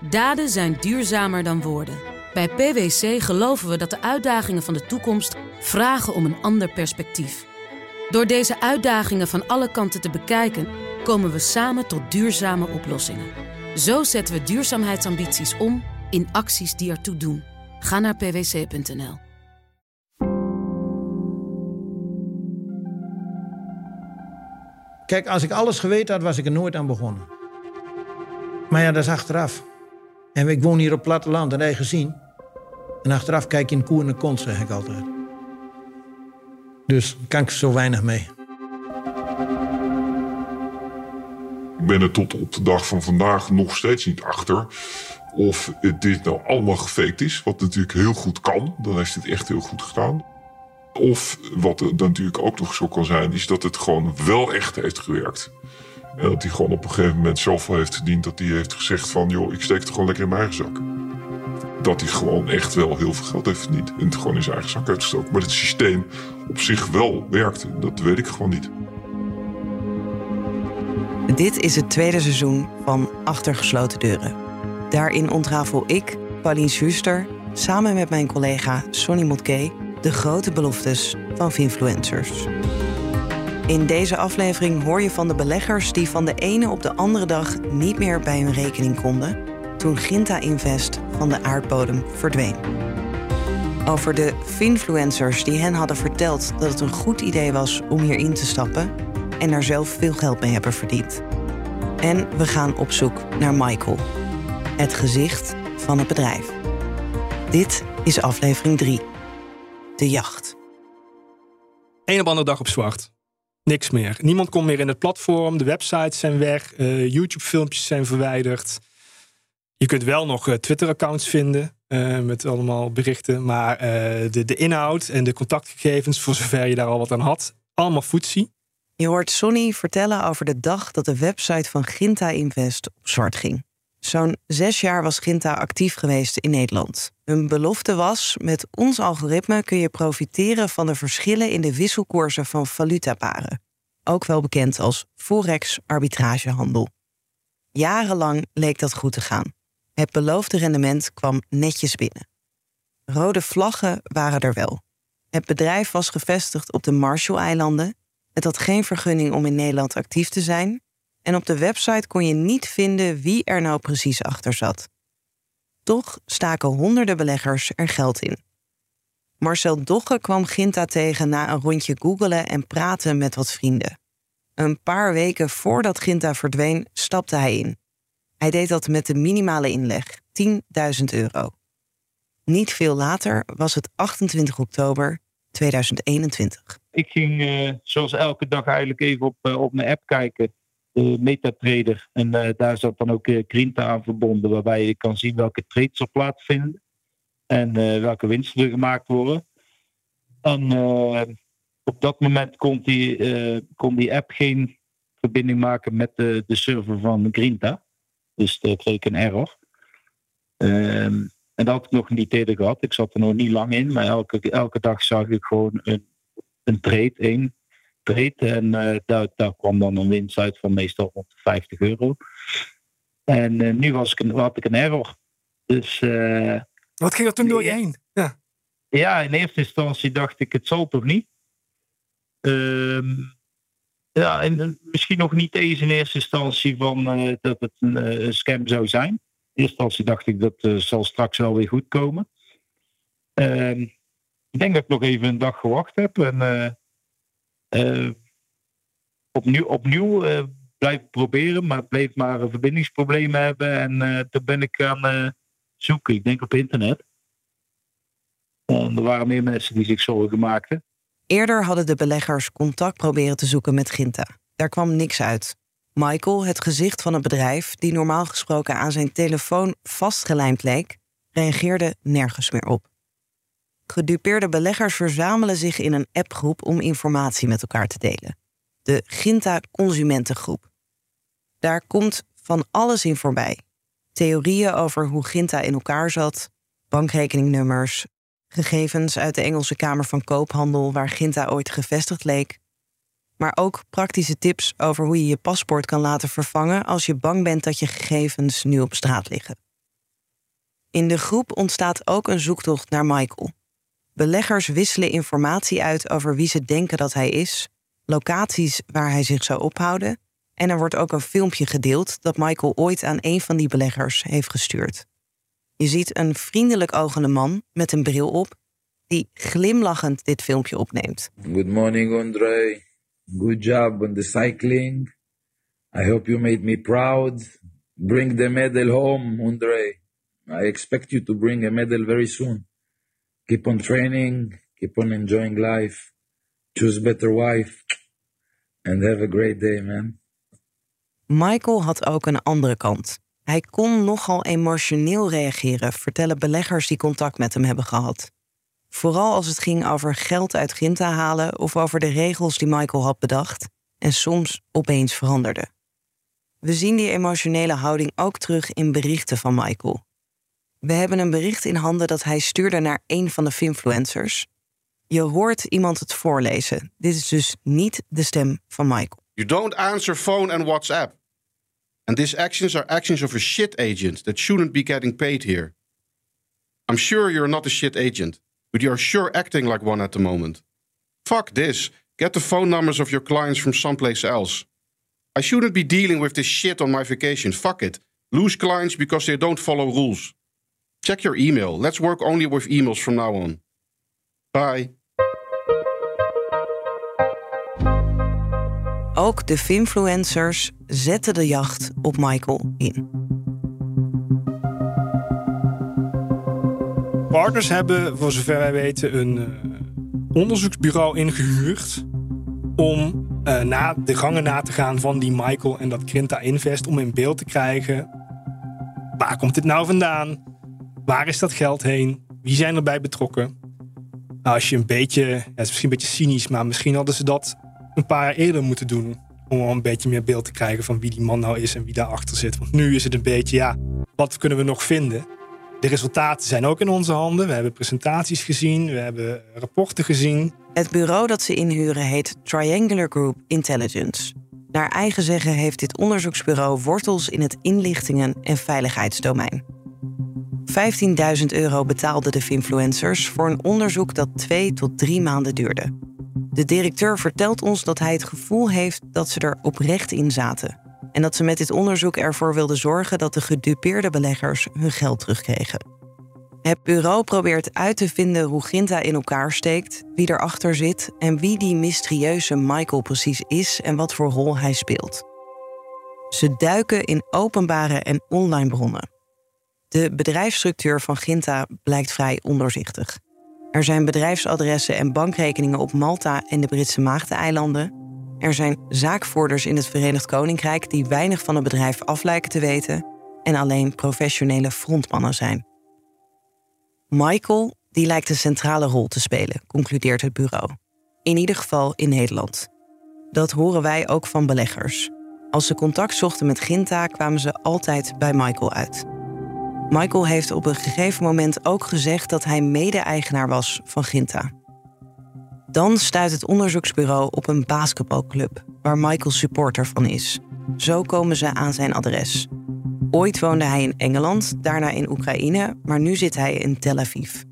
Daden zijn duurzamer dan woorden. Bij PwC geloven we dat de uitdagingen van de toekomst vragen om een ander perspectief. Door deze uitdagingen van alle kanten te bekijken, komen we samen tot duurzame oplossingen. Zo zetten we duurzaamheidsambities om in acties die ertoe doen. Ga naar pwc.nl. Kijk, als ik alles geweten had, was ik er nooit aan begonnen. Maar ja, dat is achteraf. En ik woon hier op platteland en eigen gezien. En achteraf kijk je in koer en de kont, zeg ik altijd. Dus kan ik zo weinig mee. Ik ben er tot op de dag van vandaag nog steeds niet achter of dit nou allemaal gefaked is. Wat natuurlijk heel goed kan. Dan heeft het echt heel goed gedaan. Of wat natuurlijk ook nog zo kan zijn, is dat het gewoon wel echt heeft gewerkt. En dat hij gewoon op een gegeven moment zoveel heeft verdiend dat hij heeft gezegd van joh, ik steek het gewoon lekker in mijn eigen zak. Dat hij gewoon echt wel heel veel geld heeft verdiend en het gewoon in zijn eigen zak uitgestoken. Maar het systeem op zich wel werkte, dat weet ik gewoon niet. Dit is het tweede seizoen van Achter gesloten deuren. Daarin ontrafel ik, Pauline Schuster, samen met mijn collega Sonny Motke de grote beloftes van influencers. In deze aflevering hoor je van de beleggers die van de ene op de andere dag niet meer bij hun rekening konden toen Ginta Invest van de aardbodem verdween. Over de finfluencers die hen hadden verteld dat het een goed idee was om hierin te stappen en daar zelf veel geld mee hebben verdiend. En we gaan op zoek naar Michael, het gezicht van het bedrijf. Dit is aflevering 3. De jacht. Een op andere dag op zwart. Niks meer. Niemand komt meer in het platform. De websites zijn weg. Uh, YouTube-filmpjes zijn verwijderd. Je kunt wel nog uh, Twitter-accounts vinden uh, met allemaal berichten. Maar de, de inhoud en de contactgegevens, voor zover je daar al wat aan had, allemaal footsie. Je hoort Sonny vertellen over de dag dat de website van Ginta Invest op zwart ging. Zo'n zes jaar was Ginta actief geweest in Nederland. Hun belofte was: met ons algoritme kun je profiteren van de verschillen in de wisselkoersen van valutaparen. Ook wel bekend als forex-arbitragehandel. Jarenlang leek dat goed te gaan. Het beloofde rendement kwam netjes binnen. Rode vlaggen waren er wel. Het bedrijf was gevestigd op de Marshall-eilanden. Het had geen vergunning om in Nederland actief te zijn en op de website kon je niet vinden wie er nou precies achter zat. Toch staken honderden beleggers er geld in. Marcel Dogge kwam Ginta tegen na een rondje googelen en praten met wat vrienden. Een paar weken voordat Ginta verdween, stapte hij in. Hij deed dat met de minimale inleg, 10.000 euro. Niet veel later was het 28 oktober 2021. Ik ging uh, zoals elke dag eigenlijk even op, uh, op mijn app kijken MetaTrader. En uh, daar zat dan ook uh, Grinta aan verbonden, waarbij je kan zien welke trades er plaatsvinden en welke winsten er gemaakt worden. En op dat moment kon die, kon die app geen verbinding maken met de, de server van Grinta. Dus dat kreeg ik een error. Um, en dat had ik nog niet eerder gehad. Ik zat er nog niet lang in, maar elke, elke dag zag ik gewoon een, een trade in en uh, daar, daar, kwam dan een winst uit van meestal rond 50 euro. En uh, nu was ik een, had ik een error. Dus, uh, Wat ging er toen door je heen? Ja. ja, in eerste instantie dacht ik, het zal toch niet? Um, ja, en misschien nog niet eens in eerste instantie van dat het een scam zou zijn. In eerste instantie dacht ik dat zal straks wel weer goed komen. Uh, ik denk dat ik nog even een dag gewacht heb. En opnieuw, opnieuw uh, blijven proberen, maar bleef maar verbindingsproblemen hebben. En toen ben ik gaan zoeken, ik denk op internet. Er waren meer mensen die zich zorgen maakten. Eerder hadden de beleggers contact proberen te zoeken met Ginta. Daar kwam niks uit. Michael, het gezicht van het bedrijf, die normaal gesproken aan zijn telefoon vastgelijmd leek, reageerde nergens meer op. Gedupeerde beleggers verzamelen zich in een appgroep om informatie met elkaar te delen. De Ginta Consumentengroep. Daar komt van alles in voorbij. Theorieën over hoe Ginta in elkaar zat, bankrekeningnummers, gegevens uit de Engelse Kamer van Koophandel waar Ginta ooit gevestigd leek, maar ook praktische tips over hoe je je paspoort kan laten vervangen als je bang bent dat je gegevens nu op straat liggen. In de groep ontstaat ook een zoektocht naar Michael. Beleggers wisselen informatie uit over wie ze denken dat hij is, locaties waar hij zich zou ophouden. En er wordt ook een filmpje gedeeld dat Michael ooit aan een van die beleggers heeft gestuurd. Je ziet een vriendelijk ogende man met een bril op, die glimlachend dit filmpje opneemt. Good morning, Andre. Good job on the cycling. I hope you made me proud. Bring the medal home, Andre. I expect you to bring a medal very soon. Keep on training, keep on enjoying life, choose better wife, and have a great day, man. Michael had ook een andere kant. Hij kon nogal emotioneel reageren, vertellen beleggers die contact met hem hebben gehad. Vooral als het ging over geld uit Ginta halen of over de regels die Michael had bedacht en soms opeens veranderden. We zien die emotionele houding ook terug in berichten van Michael. We hebben een bericht in handen dat hij stuurde naar een van de Finfluencers. Je hoort iemand het voorlezen. Dit is dus niet de stem van Michael. You don't answer phone and WhatsApp. And these actions are actions of a shit agent that shouldn't be getting paid here. I'm sure you're not a shit agent, but you're sure acting like one at the moment. Fuck this. Get the phone numbers of your clients from someplace else. I shouldn't be dealing with this shit on my vacation. Fuck it. Lose clients because they don't follow rules. Check your email. Let's work only with emails from now on. Bye. Ook de Finfluencers zetten de jacht op Michael in. Partners hebben, voor zover wij weten, een uh, onderzoeksbureau ingehuurd. om uh, na, de gangen na te gaan van die Michael en dat Grinta Invest. om in beeld te krijgen. Waar komt dit nou vandaan? Waar is dat geld heen? Wie zijn erbij betrokken? Nou, als je een beetje, het is misschien een beetje cynisch, maar misschien hadden ze dat een paar jaar eerder moeten doen. Om een beetje meer beeld te krijgen van wie die man nou is en wie daarachter zit. Want nu is het een beetje, ja, wat kunnen we nog vinden? De resultaten zijn ook in onze handen. We hebben presentaties gezien, we hebben rapporten gezien. Het bureau dat ze inhuren heet Triangular Group Intelligence. Naar eigen zeggen heeft dit onderzoeksbureau wortels in het inlichtingen- en veiligheidsdomein. 15.000 euro betaalden de Finfluencers voor een onderzoek dat twee tot drie maanden duurde. De directeur vertelt ons dat hij het gevoel heeft dat ze er oprecht in zaten. En dat ze met dit onderzoek ervoor wilden zorgen dat de gedupeerde beleggers hun geld terugkregen. Het bureau probeert uit te vinden hoe Ginta in elkaar steekt, wie erachter zit en wie die mysterieuze Michael precies is en wat voor rol hij speelt. Ze duiken in openbare en online bronnen. De bedrijfsstructuur van Ginta blijkt vrij ondoorzichtig. Er zijn bedrijfsadressen en bankrekeningen op Malta en de Britse Maagdeneilanden. Er zijn zaakvoerders in het Verenigd Koninkrijk die weinig van het bedrijf af lijken te weten en alleen professionele frontmannen zijn. Michael die lijkt een centrale rol te spelen, concludeert het bureau. In ieder geval in Nederland. Dat horen wij ook van beleggers. Als ze contact zochten met Ginta kwamen ze altijd bij Michael uit. Michael heeft op een gegeven moment ook gezegd dat hij mede-eigenaar was van Ginta. Dan stuit het onderzoeksbureau op een basketbalclub waar Michael supporter van is. Zo komen ze aan zijn adres. Ooit woonde hij in Engeland, daarna in Oekraïne, maar nu zit hij in Tel Aviv.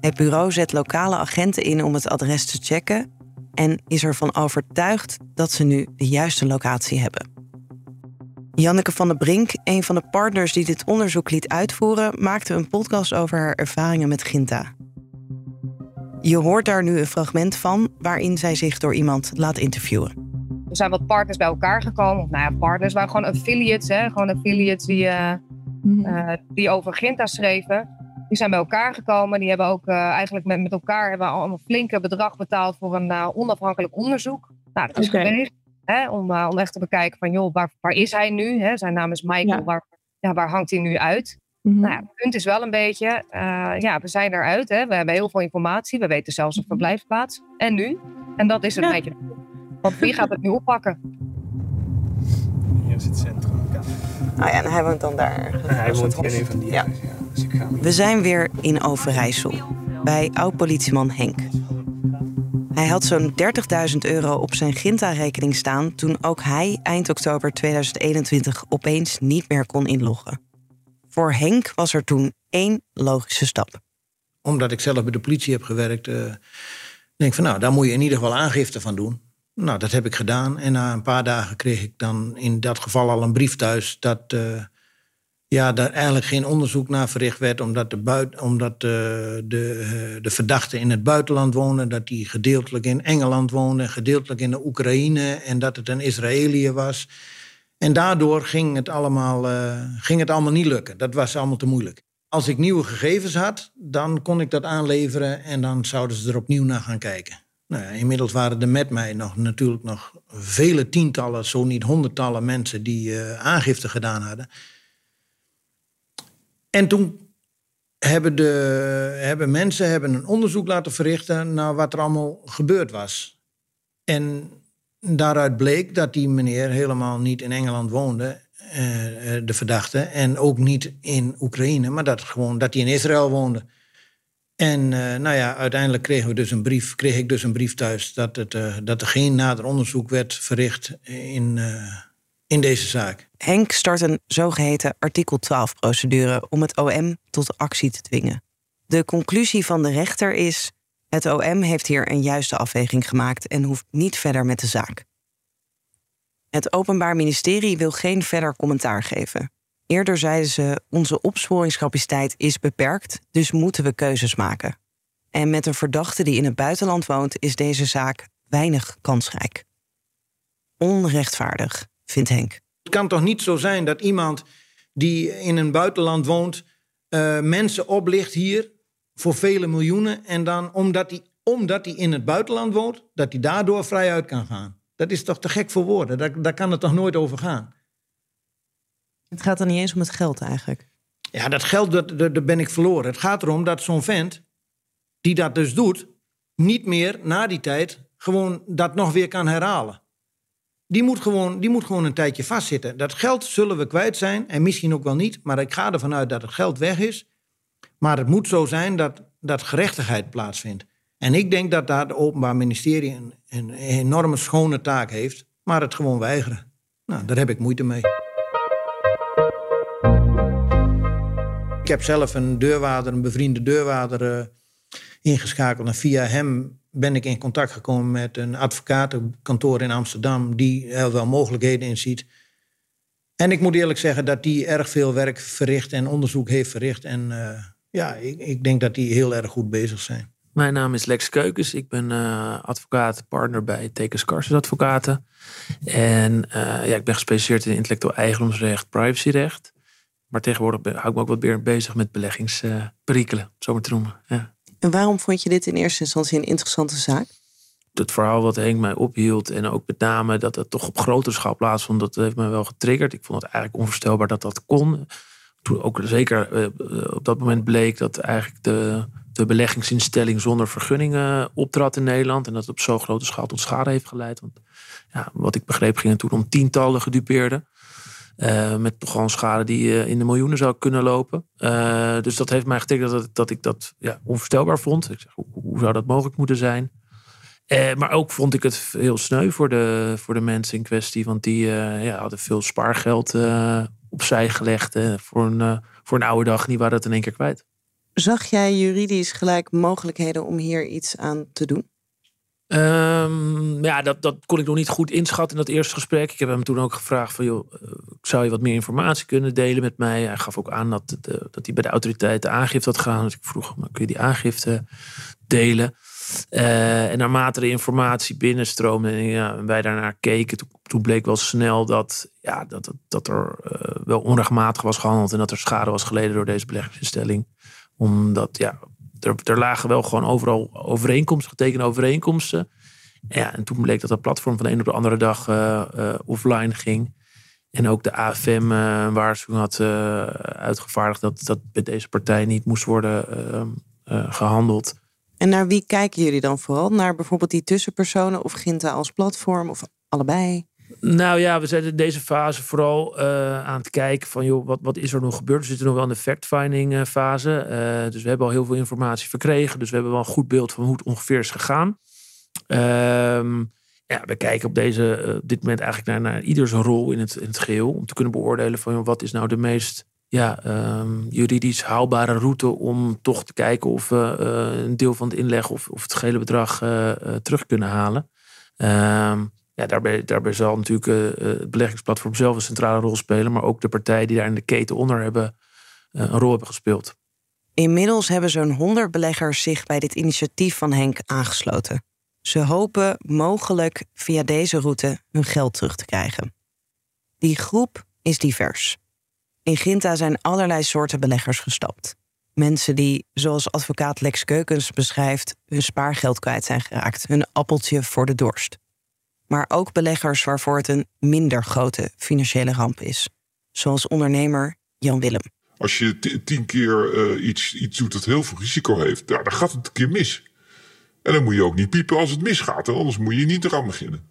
Het bureau zet lokale agenten in om het adres te checken en is ervan overtuigd dat ze nu de juiste locatie hebben. Janneke van der Brink, een van de partners die dit onderzoek liet uitvoeren, maakte een podcast over haar ervaringen met Ginta. Je hoort daar nu een fragment van waarin zij zich door iemand laat interviewen. Er zijn wat partners bij elkaar gekomen. Of nou ja, partners waren gewoon affiliates. Hè? Gewoon affiliates die, uh, uh, die over Ginta schreven. Die zijn bij elkaar gekomen. Die hebben ook uh, eigenlijk met, met elkaar hebben allemaal flinke bedrag betaald voor een onafhankelijk onderzoek. Nou, dat is okay. geweest. Hè, om, uh, om echt te bekijken van, joh, waar, waar is hij nu? Hè? Zijn naam is Michael, ja. Waar, ja, waar hangt hij nu uit? Mm-hmm. Nou ja, het punt is wel een beetje, uh, ja, we zijn eruit. Hè? We hebben heel veel informatie. We weten zelfs een verblijfplaats. En nu? En dat is het ja. beetje. Want wie gaat het nu oppakken? Hier is het centrum. Nou ja, en hij woont dan daar. Hij woont hier in een van die ja. huizen, ja. Dus ik ga we zijn weer in Overijssel. Bij oud-politieman Henk. Hij had zo'n 30.000 euro op zijn Ginta-rekening staan toen ook hij eind oktober 2021 opeens niet meer kon inloggen. Voor Henk was er toen één logische stap. Omdat ik zelf bij de politie heb gewerkt, uh, denk ik van nou, daar moet je in ieder geval aangifte van doen. Nou, dat heb ik gedaan. En na een paar dagen kreeg ik dan in dat geval al een brief thuis dat uh, ja, daar eigenlijk geen onderzoek naar verricht werd, omdat de, omdat uh, de, de verdachte in het buitenland woonde, dat die gedeeltelijk in Engeland woonde, gedeeltelijk in de Oekraïne en dat het een Israëliër was. En daardoor ging het, allemaal, uh, ging het allemaal niet lukken. Dat was allemaal te moeilijk. Als ik nieuwe gegevens had, dan kon ik dat aanleveren en dan zouden ze er opnieuw naar gaan kijken. Nou inmiddels waren er met mij nog, natuurlijk nog vele tientallen, zo niet honderdtallen mensen die aangifte gedaan hadden. En toen hebben, de, hebben mensen hebben een onderzoek laten verrichten naar wat er allemaal gebeurd was. En daaruit bleek dat die meneer helemaal niet in Engeland woonde, eh, de verdachte, en ook niet in Oekraïne, maar dat, gewoon, dat hij in Israël woonde. En uh, nou ja, uiteindelijk kregen we dus een brief, kreeg ik dus een brief thuis dat, het, dat er geen nader onderzoek werd verricht in, in deze zaak. Henk start een zogeheten artikel 12-procedure om het OM tot actie te dwingen. De conclusie van de rechter is: het OM heeft hier een juiste afweging gemaakt en hoeft niet verder met de zaak. Het Openbaar Ministerie wil geen verder commentaar geven. Eerder zeiden ze: onze opsporingscapaciteit is beperkt, dus moeten we keuzes maken. En met een verdachte die in het buitenland woont, is deze zaak weinig kansrijk. Onrechtvaardig, vindt Henk. Het kan toch niet zo zijn dat iemand die in een buitenland woont, uh, mensen oplicht hier voor vele miljoenen. En dan omdat hij omdat in het buitenland woont, dat hij daardoor vrij uit kan gaan. Dat is toch te gek voor woorden? Daar, daar kan het toch nooit over gaan? Het gaat dan niet eens om het geld eigenlijk. Ja, dat geld, dat, dat, ben ik verloren. Het gaat erom dat zo'n vent, die dat dus doet, niet meer na die tijd gewoon dat nog weer kan herhalen. Die moet, gewoon, die moet gewoon een tijdje vastzitten. Dat geld zullen we kwijt zijn en misschien ook wel niet, maar ik ga ervan uit dat het geld weg is. Maar het moet zo zijn dat, dat gerechtigheid plaatsvindt. En ik denk dat daar het Openbaar Ministerie een, een enorme schone taak heeft, maar het gewoon weigeren. Nou, daar heb ik moeite mee. Ik heb zelf een deurwaarder, een bevriende deurwaarder uh, ingeschakeld. En via hem ben ik in contact gekomen met een advocatenkantoor in Amsterdam... die heel wel mogelijkheden inziet. En ik moet eerlijk zeggen dat die erg veel werk verricht en onderzoek heeft verricht. En uh, ja, ik, ik, denk dat die heel erg goed bezig zijn. Mijn naam is Lex Keukens. Ik ben uh, advocaat, partner bij Tekens Advocaten. En ja, ik ben gespecialiseerd in intellectueel eigendomsrecht, privacyrecht. Maar tegenwoordig hou ik me ook wat meer bezig met beleggingsperikelen, zo maar te noemen. Ja. En waarom vond je dit in eerste instantie een interessante zaak? Het verhaal wat Henk mij ophield en ook met name dat het toch op grotere schaal plaatsvond, dat heeft me wel getriggerd. Ik vond het eigenlijk onvoorstelbaar dat dat kon. Toen ook zeker uh, op dat moment bleek dat eigenlijk de, de beleggingsinstelling zonder vergunningen optrad in Nederland. En dat het op zo'n grote schaal tot schade heeft geleid. Want ja, wat ik begreep ging het toen om tientallen gedupeerden. Uh, met een schade die uh, in de miljoenen zou kunnen lopen. Uh, dus dat heeft mij getekend dat, dat ik dat ja, onvoorstelbaar vond. Ik zeg, hoe, hoe zou dat mogelijk moeten zijn? maar ook vond ik het heel sneu voor de, voor de mensen in kwestie. Want die ja, hadden veel spaargeld opzij gelegd voor, een, voor een oude dag. Die waren dat in één keer kwijt. Zag jij juridisch gelijk mogelijkheden om hier iets aan te doen? Um, ja, dat, dat kon ik nog niet goed inschatten in dat eerste gesprek. Ik heb hem toen ook gevraagd van, joh, eh, zou je wat meer informatie kunnen delen met mij? Hij gaf ook aan dat, dat hij bij de autoriteiten aangifte had gedaan. Dus ik vroeg, maar kun je die aangifte delen? Uh, en naarmate de informatie binnenstroomde en ja, wij daarnaar keken, toen, bleek wel snel dat, ja, dat, dat, dat er uh, wel onrechtmatig was gehandeld en dat er schade was geleden door deze beleggingsinstelling. Omdat ja, er, er lagen wel gewoon overal overeenkomsten, getekende overeenkomsten. Ja, en toen bleek dat dat platform van de een op de andere dag uh, uh, offline ging. En ook de AFM een waarschuwing had uitgevaardigd dat dat bij deze partij niet moest worden gehandeld. En naar wie kijken jullie dan vooral? Naar bijvoorbeeld die tussenpersonen of Ginta als platform of allebei? Nou ja, we zijn in deze fase vooral uh, aan het kijken van joh, wat, wat is er nog gebeurd? We zitten nog wel in de fact-finding uh, fase. Uh, dus we hebben al heel veel informatie verkregen. Dus we hebben wel een goed beeld van hoe het ongeveer is gegaan. Ehm, ja, we kijken op deze, dit moment eigenlijk naar, naar ieders rol in het, in het geheel. Om te kunnen beoordelen van wat is nou de meest ja, ehm, juridisch haalbare route om toch te kijken of we een deel van het inleg of, of het gehele bedrag terug kunnen halen. Ehm, ja, daarbij, zal natuurlijk het beleggingsplatform zelf een centrale rol spelen, maar ook de partijen die daar in de keten onder hebben een rol hebben gespeeld. Inmiddels hebben zo'n 100 beleggers zich bij dit initiatief van Henk aangesloten. Ze hopen mogelijk via deze route hun geld terug te krijgen. Die groep is divers. In Ginta zijn allerlei soorten beleggers gestapt. Mensen die, zoals advocaat Lex Keukens beschrijft, hun spaargeld kwijt zijn geraakt, hun appeltje voor de dorst. Maar ook beleggers waarvoor het een minder grote financiële ramp is, zoals ondernemer Jan Willem. Als je tien keer uh, iets, iets doet dat heel veel risico heeft, ja, dan gaat het een keer mis. En dan moet je ook niet piepen als het misgaat, anders moet je niet eraan beginnen.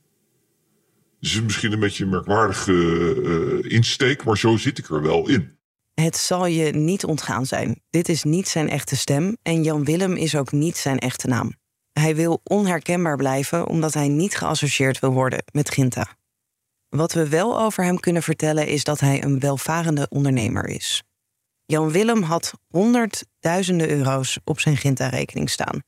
Dus misschien een beetje een merkwaardige uh, insteek, maar zo zit ik er wel in. Het zal je niet ontgaan zijn. Dit is niet zijn echte stem en Jan Willem is ook niet zijn echte naam. Hij wil onherkenbaar blijven omdat hij niet geassocieerd wil worden met Ginta. Wat we wel over hem kunnen vertellen is dat hij een welvarende ondernemer is. Jan Willem had honderdduizenden euro's op zijn Ginta-rekening staan.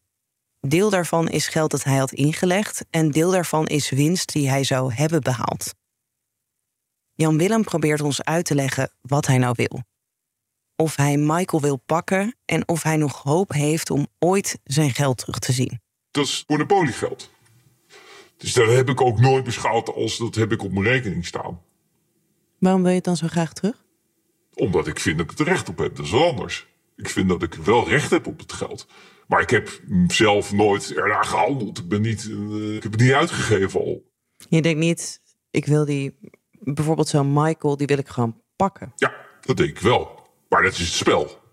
Deel daarvan is geld dat hij had ingelegd en deel daarvan is winst die hij zou hebben behaald. Jan Willem probeert ons uit te leggen wat hij nou wil. Of hij Michael wil pakken en of hij nog hoop heeft om ooit zijn geld terug te zien. Dat is monopoliegeld. Dus dat heb ik ook nooit beschouwd als dat heb ik op mijn rekening staan. Waarom wil je het dan zo graag terug? Omdat ik vind dat ik er recht op heb. Dat is wel anders. Ik vind dat ik wel recht heb op het geld. Maar ik heb zelf nooit ernaar gehandeld. Ik, ben niet, uh, ik heb het niet uitgegeven al. Je denkt niet, ik wil die, bijvoorbeeld zo'n Michael, die wil ik gewoon pakken. Ja, dat denk ik wel. Maar dat is het spel.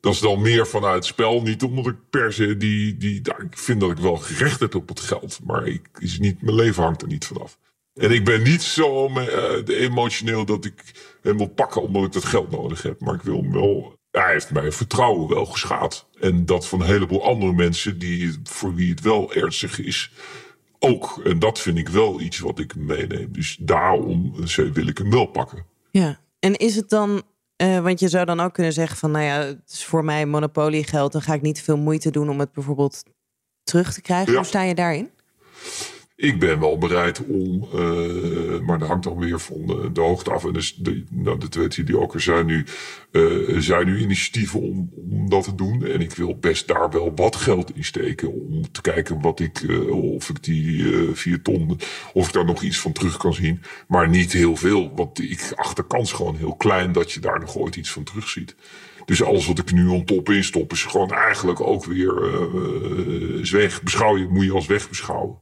Dat is dan meer vanuit spel. Niet omdat ik per se die, die, nou, ik vind dat ik wel gerecht heb op het geld. Maar ik, is niet, mijn leven hangt er niet vanaf. En ik ben niet zo uh, emotioneel dat ik hem wil pakken omdat ik dat geld nodig heb. Maar ik wil hem wel. Hij heeft mijn vertrouwen wel geschaad. En dat van een heleboel andere mensen die, voor wie het wel ernstig is. Ook. En dat vind ik wel iets wat ik meeneem. Dus daarom wil ik hem wel pakken. Ja. En is het dan uh, want je zou dan ook kunnen zeggen van, nou ja, het is voor mij monopoliegeld, dan ga ik niet veel moeite doen om het bijvoorbeeld terug te krijgen. Hoe sta je daarin? Ik ben wel bereid om, uh, maar dat hangt dan weer van de, de hoogte af. En dus de, nou, de die ook er zijn nu, uh, zijn nu initiatieven om, om dat te doen. En ik wil best daar wel wat geld in steken om te kijken wat ik, uh, of ik die vier ton, of ik daar nog iets van terug kan zien. Maar niet heel veel, want ik acht de kans gewoon heel klein dat je daar nog ooit iets van terug ziet. Dus alles wat ik nu on top in stop is gewoon eigenlijk ook weer uh, weg. Beschouw moet je als weg beschouwen.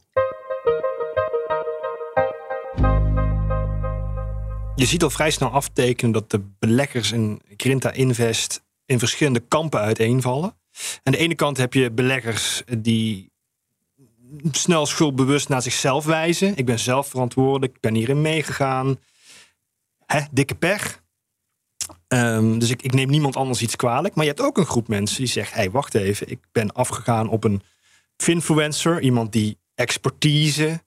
Je ziet al vrij snel aftekenen dat de beleggers in Grinta Invest in verschillende kampen uiteenvallen. Aan de ene kant heb je beleggers die snel schuldbewust naar zichzelf wijzen. Ik ben zelf verantwoordelijk, ik ben hierin meegegaan. Hè, dikke pech. Um, dus ik, ik, neem niemand anders iets kwalijk. Maar je hebt ook een groep mensen die zegt: hé, hey, wacht even, ik ben afgegaan op een finfluencer, iemand die expertise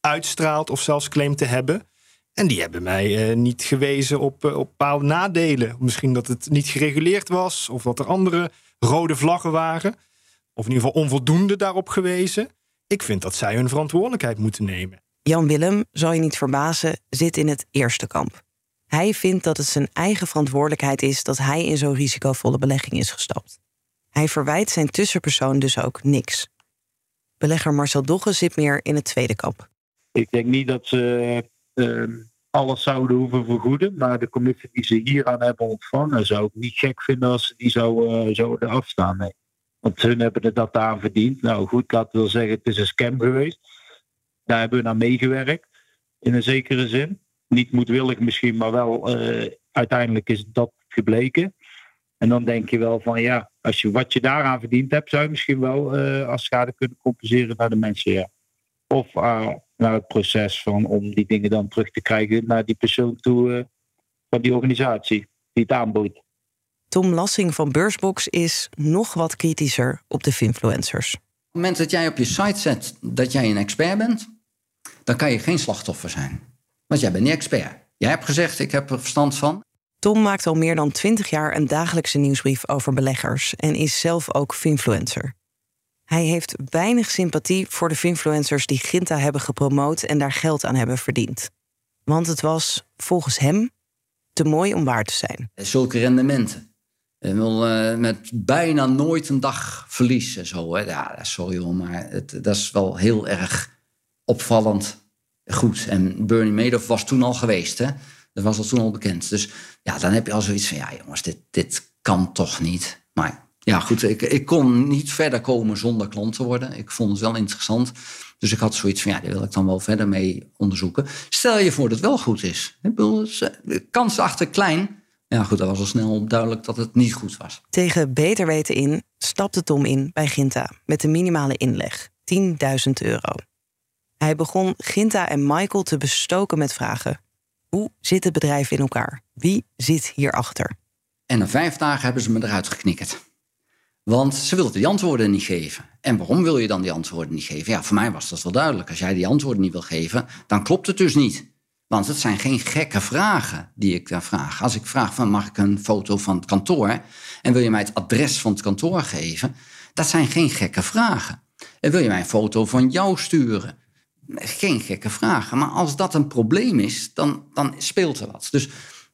uitstraalt of zelfs claimt te hebben. En die hebben mij uh, niet gewezen op, uh, op bepaalde nadelen. Misschien dat het niet gereguleerd was, of dat er andere rode vlaggen waren. Of in ieder geval onvoldoende daarop gewezen. Ik vind dat zij hun verantwoordelijkheid moeten nemen. Jan Willem, zal je niet verbazen, zit in het eerste kamp. Hij vindt dat het zijn eigen verantwoordelijkheid is dat hij in zo'n risicovolle belegging is gestapt. Hij verwijt zijn tussenpersoon dus ook niks. Belegger Marcel Dogge zit meer in het tweede kamp. Ik denk niet dat ze uh, alles zouden hoeven vergoeden. Maar de commissie die ze hier aan hebben ontvangen, zou ik niet gek vinden als ze die zou, uh, zouden afstaan. Want hun hebben het dat aan verdiend. Nou goed, laten we wel zeggen, het is een scam geweest. Daar hebben we naar meegewerkt, in een zekere zin. Niet moedwillig misschien, maar wel uh, uiteindelijk is dat gebleken. En dan denk je wel van ja, als je wat je daaraan verdiend hebt, zou je misschien wel uh, als schade kunnen compenseren naar de mensen. Ja. Of uh, naar het proces van om die dingen dan terug te krijgen naar die persoon toe uh, van die organisatie die het aanbood. Tom Lassing van Beursbox is nog wat kritischer op de influencers. Op het moment dat jij op je site zet dat jij een expert bent, dan kan je geen slachtoffer zijn. Want jij bent niet expert. Jij hebt gezegd, ik heb er verstand van. Tom maakt al meer dan 20 jaar een dagelijkse nieuwsbrief over beleggers en is zelf ook finfluencer. Hij heeft weinig sympathie voor de finfluencers die Ginta hebben gepromoot en daar geld aan hebben verdiend. Want het was, volgens hem, te mooi om waar te zijn. Zulke rendementen. Uh, met bijna nooit een dag verlies en zo. Hè. Ja, sorry hoor, maar het, dat is wel heel erg opvallend goed. En Bernie Madoff was toen al geweest. Hè? Dat was al toen al bekend. Dus ja, dan heb je al zoiets van, ja jongens, dit, dit kan toch niet. Maar ja, goed, ik, ik kon niet verder komen zonder klant te worden. Ik vond het wel interessant. Dus ik had zoiets van, ja, die wil ik dan wel verder mee onderzoeken. Stel je voor dat het wel goed is. De kans achter klein. Ja, goed, dat was al snel duidelijk dat het niet goed was. Tegen beter weten in stapte Tom in bij Ginta met de minimale inleg, 10.000 euro. Hij begon Ginta en Michael te bestoken met vragen. Hoe zit het bedrijf in elkaar? Wie zit hierachter? En na vijf dagen hebben ze me eruit geknikkerd. Want ze wilden die antwoorden niet geven. En waarom wil je dan die antwoorden niet geven? Ja, voor mij was dat wel duidelijk. Als jij die antwoorden niet wil geven, dan klopt het dus niet. Want het zijn geen gekke vragen die ik daar vraag. Als ik vraag van mag ik een foto van het kantoor en wil je mij het adres van het kantoor geven, dat zijn geen gekke vragen. En wil je mij een foto van jou sturen? Geen gekke vragen. Maar als dat een probleem is, dan, dan speelt er wat. Dus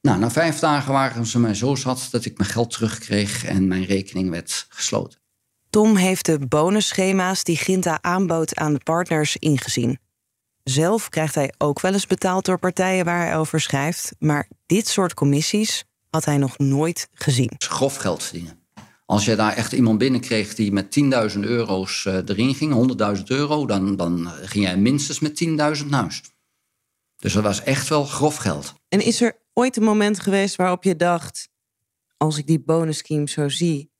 nou, na vijf dagen waren ze mij zo zat dat ik mijn geld terugkreeg en mijn rekening werd gesloten. Tom heeft de bonusschema's die Ginta aanbood aan de partners ingezien. Zelf krijgt hij ook wel eens betaald door partijen waar hij over schrijft, maar dit soort commissies had hij nog nooit gezien. Grof geld verdienen. Als je daar echt iemand binnenkreeg die met 10.000 euro's eh, erin ging, 100.000 euro, dan, dan ging jij minstens met 10.000 naar huis. Dus dat was echt wel grof geld. En is er ooit een moment geweest waarop je dacht: als ik die bonus scheme zo zie,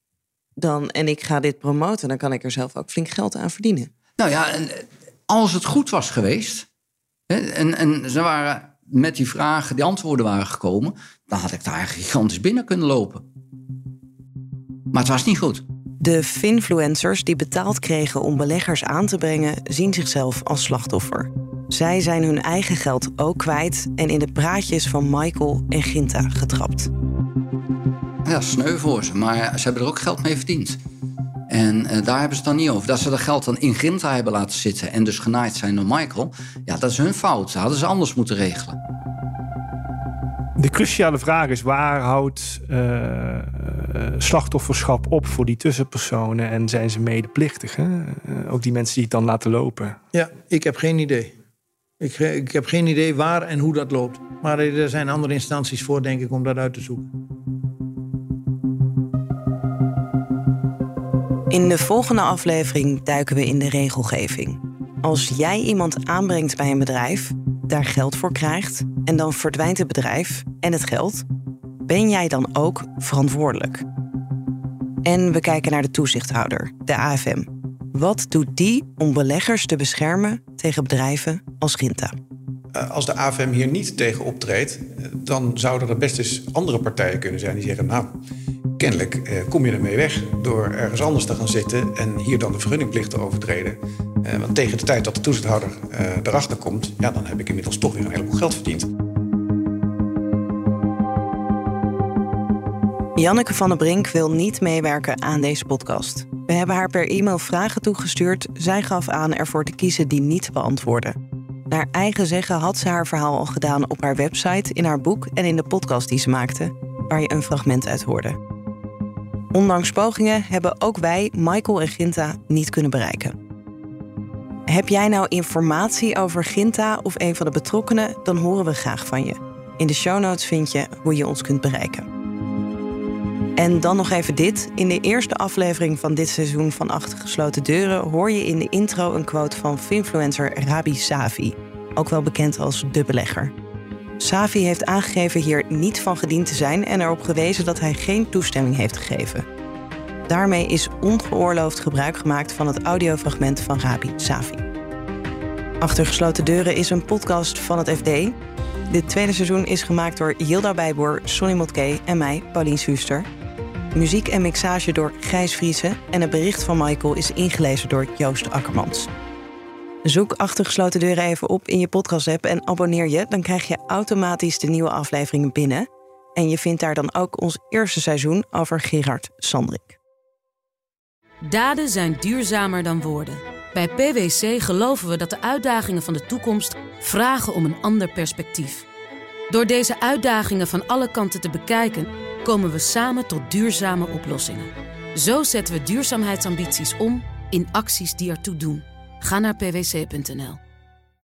dan en ik ga dit promoten, dan kan ik er zelf ook flink geld aan verdienen? Nou ja, en als het goed was geweest, en, en ze waren met die vragen, die antwoorden waren gekomen, dan had ik daar gigantisch binnen kunnen lopen. Maar het was niet goed. De finfluencers die betaald kregen om beleggers aan te brengen, zien zichzelf als slachtoffer. Zij zijn hun eigen geld ook kwijt en in de praatjes van Michael en Ginta getrapt. Ja, sneu voor ze, maar ze hebben er ook geld mee verdiend. En uh, daar hebben ze het dan niet over. Dat ze dat geld dan in Ginta hebben laten zitten en dus genaaid zijn door Michael, ja, dat is hun fout. Dat hadden ze anders moeten regelen. De cruciale vraag is: waar houdt uh, slachtofferschap op voor die tussenpersonen en zijn ze medeplichtig? Hè? Uh, ook die mensen die het dan laten lopen. Ja, ik heb geen idee. Ik, ik heb geen idee waar en hoe dat loopt. Maar er zijn andere instanties voor, denk ik, om dat uit te zoeken. In de volgende aflevering duiken we in de regelgeving. Als jij iemand aanbrengt bij een bedrijf, daar geld voor krijgt en dan verdwijnt het bedrijf en het geld, ben jij dan ook verantwoordelijk? En we kijken naar de toezichthouder, de AFM. Wat doet die om beleggers te beschermen tegen bedrijven als Ginta? Eh, als de AFM hier niet tegen optreedt, eh, dan zouden er best eens andere partijen kunnen zijn die zeggen: Nou, kennelijk eh, kom je ermee weg door ergens anders te gaan zitten en hier dan de vergunningplicht te overtreden. want tegen de tijd dat de toezichthouder erachter komt, ja, dan heb ik inmiddels toch weer een heleboel geld verdiend. Janneke van der Brink wil niet meewerken aan deze podcast. We hebben haar per e-mail vragen toegestuurd. Zij gaf aan ervoor te kiezen die niet te beantwoorden. Naar eigen zeggen had ze haar verhaal al gedaan op haar website, in haar boek en in de podcast die ze maakte, waar je een fragment uit hoorde. Ondanks pogingen hebben ook wij, Michael en Ginta, niet kunnen bereiken. Heb jij nou informatie over Ginta of een van de betrokkenen, dan horen we graag van je. In de show notes vind je hoe je ons kunt bereiken. En dan nog even dit. In de eerste aflevering van dit seizoen van Achter Gesloten Deuren hoor je in de intro een quote van finfluencer Rabi Savi, ook wel bekend als de belegger. Savi heeft aangegeven hier niet van gediend te zijn en erop gewezen dat hij geen toestemming heeft gegeven. Daarmee is ongeoorloofd gebruik gemaakt van het audiofragment van Rabi Savi. Achter gesloten deuren is een podcast van het FD. Dit tweede seizoen is gemaakt door Yilda Bijboer, Sonny Motke en mij, Paulien Schuster. Muziek en mixage door Gijs Vriezen en het bericht van Michael is ingelezen door Joost Akkermans. Zoek Achtergesloten Deuren even op in je podcast-app en abonneer je. Dan krijg je automatisch de nieuwe afleveringen binnen. En je vindt daar dan ook ons eerste seizoen over Gerard Sandrik. Daden zijn duurzamer dan woorden. Bij PwC geloven we dat de uitdagingen van de toekomst vragen om een ander perspectief. Door deze uitdagingen van alle kanten te bekijken, komen we samen tot duurzame oplossingen. Zo zetten we duurzaamheidsambities om in acties die ertoe doen. Ga naar pwc.nl.